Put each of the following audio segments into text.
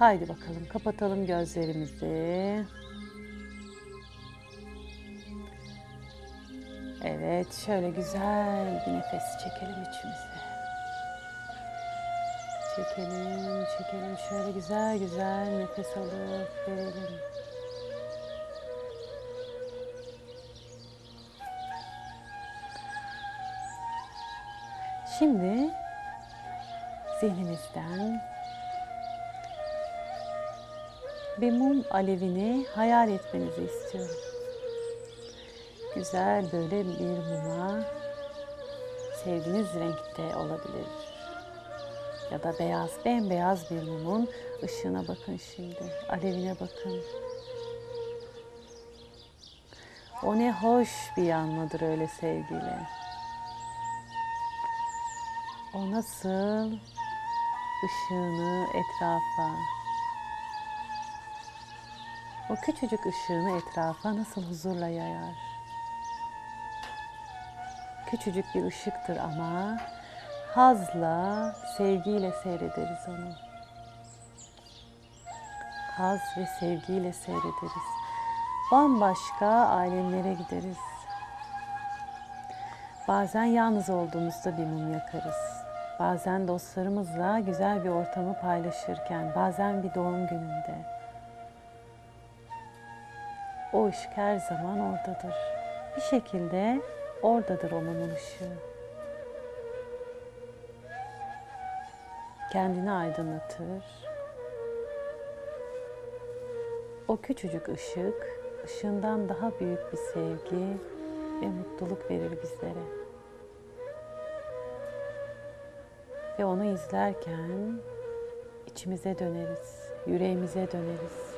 Haydi bakalım kapatalım gözlerimizi. Evet şöyle güzel bir nefes çekelim içimize. Çekelim, çekelim. Şöyle güzel güzel nefes alıp verelim. Şimdi zihninizden bir mum alevini hayal etmenizi istiyorum. Güzel böyle bir muma sevdiğiniz renkte olabilir. Ya da beyaz, bembeyaz bir mumun ışığına bakın şimdi. Alevine bakın. O ne hoş bir yanmadır öyle sevgiyle. O nasıl ışığını etrafa, o küçücük ışığını etrafa nasıl huzurla yayar. Küçücük bir ışıktır ama hazla, sevgiyle seyrederiz onu. Haz ve sevgiyle seyrederiz. Bambaşka alemlere gideriz. Bazen yalnız olduğumuzda bir mum yakarız. Bazen dostlarımızla güzel bir ortamı paylaşırken, bazen bir doğum gününde. O ışık her zaman oradadır. Bir şekilde oradadır o mumun ışığı. Kendini aydınlatır. O küçücük ışık, ışığından daha büyük bir sevgi ve mutluluk verir bizlere. Ve onu izlerken içimize döneriz, yüreğimize döneriz.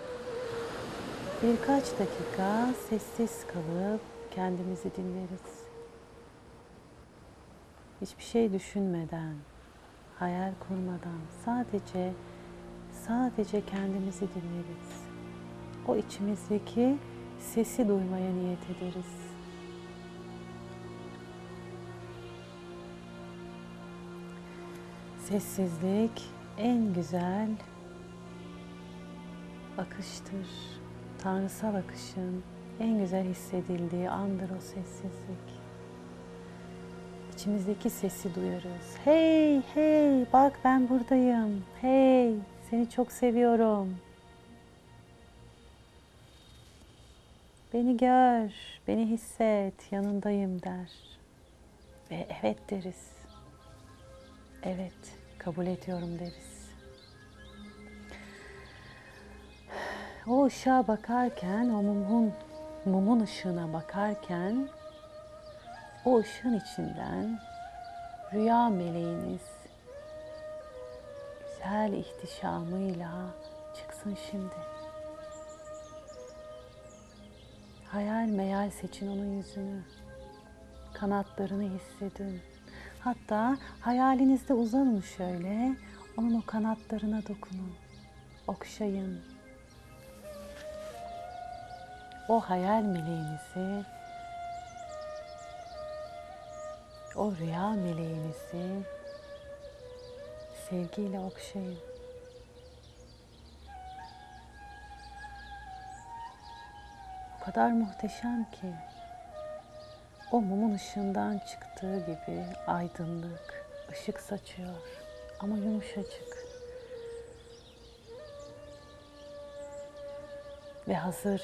Birkaç dakika sessiz kalıp kendimizi dinleriz. Hiçbir şey düşünmeden, hayal kurmadan sadece sadece kendimizi dinleriz. O içimizdeki sesi duymaya niyet ederiz. Sessizlik en güzel akıştır. Tanrısal akışın en güzel hissedildiği andır o sessizlik. İçimizdeki sesi duyarız. Hey, hey, bak ben buradayım. Hey, seni çok seviyorum. Beni gör, beni hisset, yanındayım der. Ve evet deriz. Evet, kabul ediyorum deriz. O ışığa bakarken, o mumun, mumun ışığına bakarken o ışığın içinden rüya meleğiniz güzel ihtişamıyla çıksın şimdi. Hayal meyal seçin onun yüzünü. Kanatlarını hissedin. Hatta hayalinizde uzanın şöyle. Onun o kanatlarına dokunun. Okşayın. O hayal meleğinizi o rüya meleğinizi sevgiyle okşayın. O kadar muhteşem ki o mumun ışığından çıktığı gibi aydınlık, ışık saçıyor ama yumuşacık. Ve hazır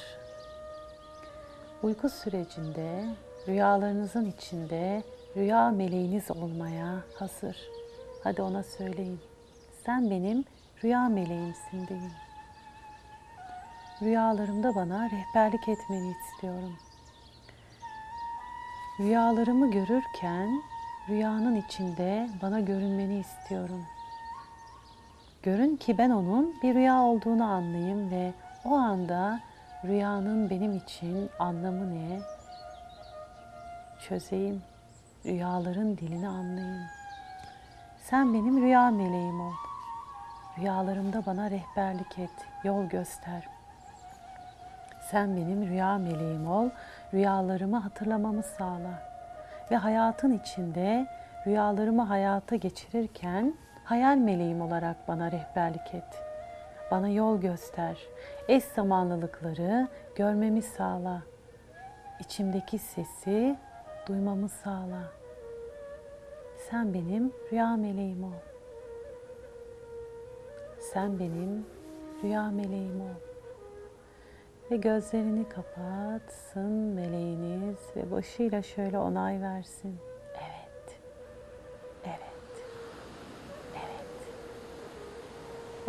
uyku sürecinde rüyalarınızın içinde rüya meleğiniz olmaya hazır. Hadi ona söyleyin. Sen benim rüya meleğimsin deyin. Rüyalarımda bana rehberlik etmeni istiyorum. Rüyalarımı görürken rüyanın içinde bana görünmeni istiyorum. Görün ki ben onun bir rüya olduğunu anlayayım ve o anda rüyanın benim için anlamı ne çözeyim. Rüyaların dilini anlayayım. Sen benim rüya meleğim ol. Rüyalarımda bana rehberlik et, yol göster. Sen benim rüya meleğim ol, rüyalarımı hatırlamamı sağla. Ve hayatın içinde rüyalarımı hayata geçirirken hayal meleğim olarak bana rehberlik et. Bana yol göster. Eş zamanlılıkları görmemi sağla. İçimdeki sesi duymamı sağla. Sen benim rüya meleğim ol. Sen benim rüya meleğim ol. Ve gözlerini kapatsın meleğiniz ve başıyla şöyle onay versin.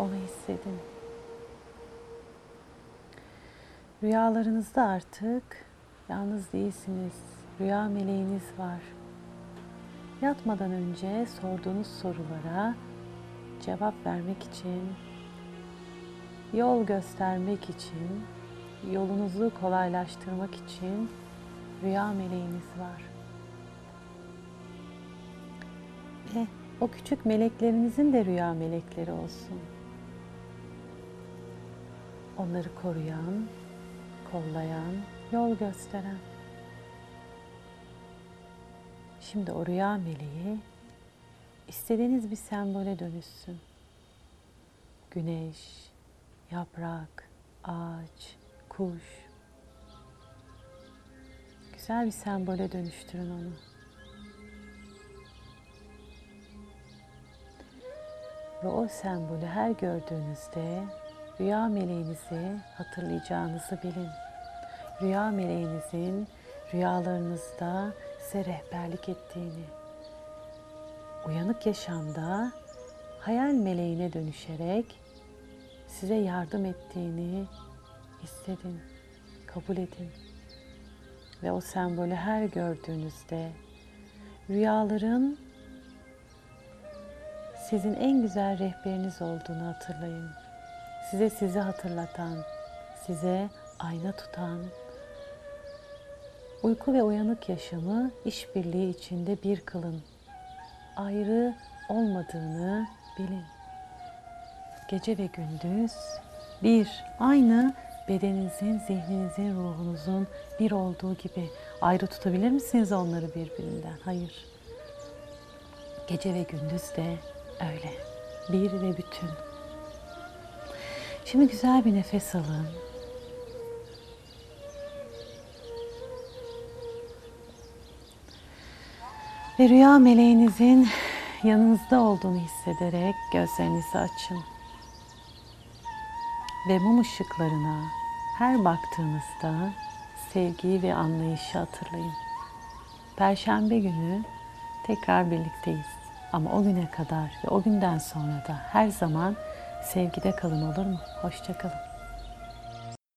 Onu hissedin. Rüyalarınızda artık yalnız değilsiniz. Rüya meleğiniz var. Yatmadan önce sorduğunuz sorulara cevap vermek için, yol göstermek için, yolunuzu kolaylaştırmak için rüya meleğiniz var. Ve o küçük meleklerinizin de rüya melekleri olsun. Onları koruyan, kollayan, yol gösteren. Şimdi o rüya meleği istediğiniz bir sembole dönüşsün. Güneş, yaprak, ağaç, kuş. Güzel bir sembole dönüştürün onu. Ve o sembolü her gördüğünüzde rüya meleğinizi hatırlayacağınızı bilin. Rüya meleğinizin rüyalarınızda size rehberlik ettiğini, uyanık yaşamda hayal meleğine dönüşerek size yardım ettiğini hissedin, kabul edin. Ve o sembolü her gördüğünüzde rüyaların sizin en güzel rehberiniz olduğunu hatırlayın. Size sizi hatırlatan, size ayna tutan, uyku ve uyanık yaşamı işbirliği içinde bir kılın. Ayrı olmadığını bilin. Gece ve gündüz bir, aynı bedeninizin, zihninizin, ruhunuzun bir olduğu gibi ayrı tutabilir misiniz onları birbirinden? Hayır. Gece ve gündüz de öyle. Bir ve bütün. Şimdi güzel bir nefes alın. Ve rüya meleğinizin yanınızda olduğunu hissederek gözlerinizi açın. Ve mum ışıklarına her baktığınızda sevgiyi ve anlayışı hatırlayın. Perşembe günü tekrar birlikteyiz. Ama o güne kadar ve o günden sonra da her zaman sevgide kalın olur mu? Hoşçakalın.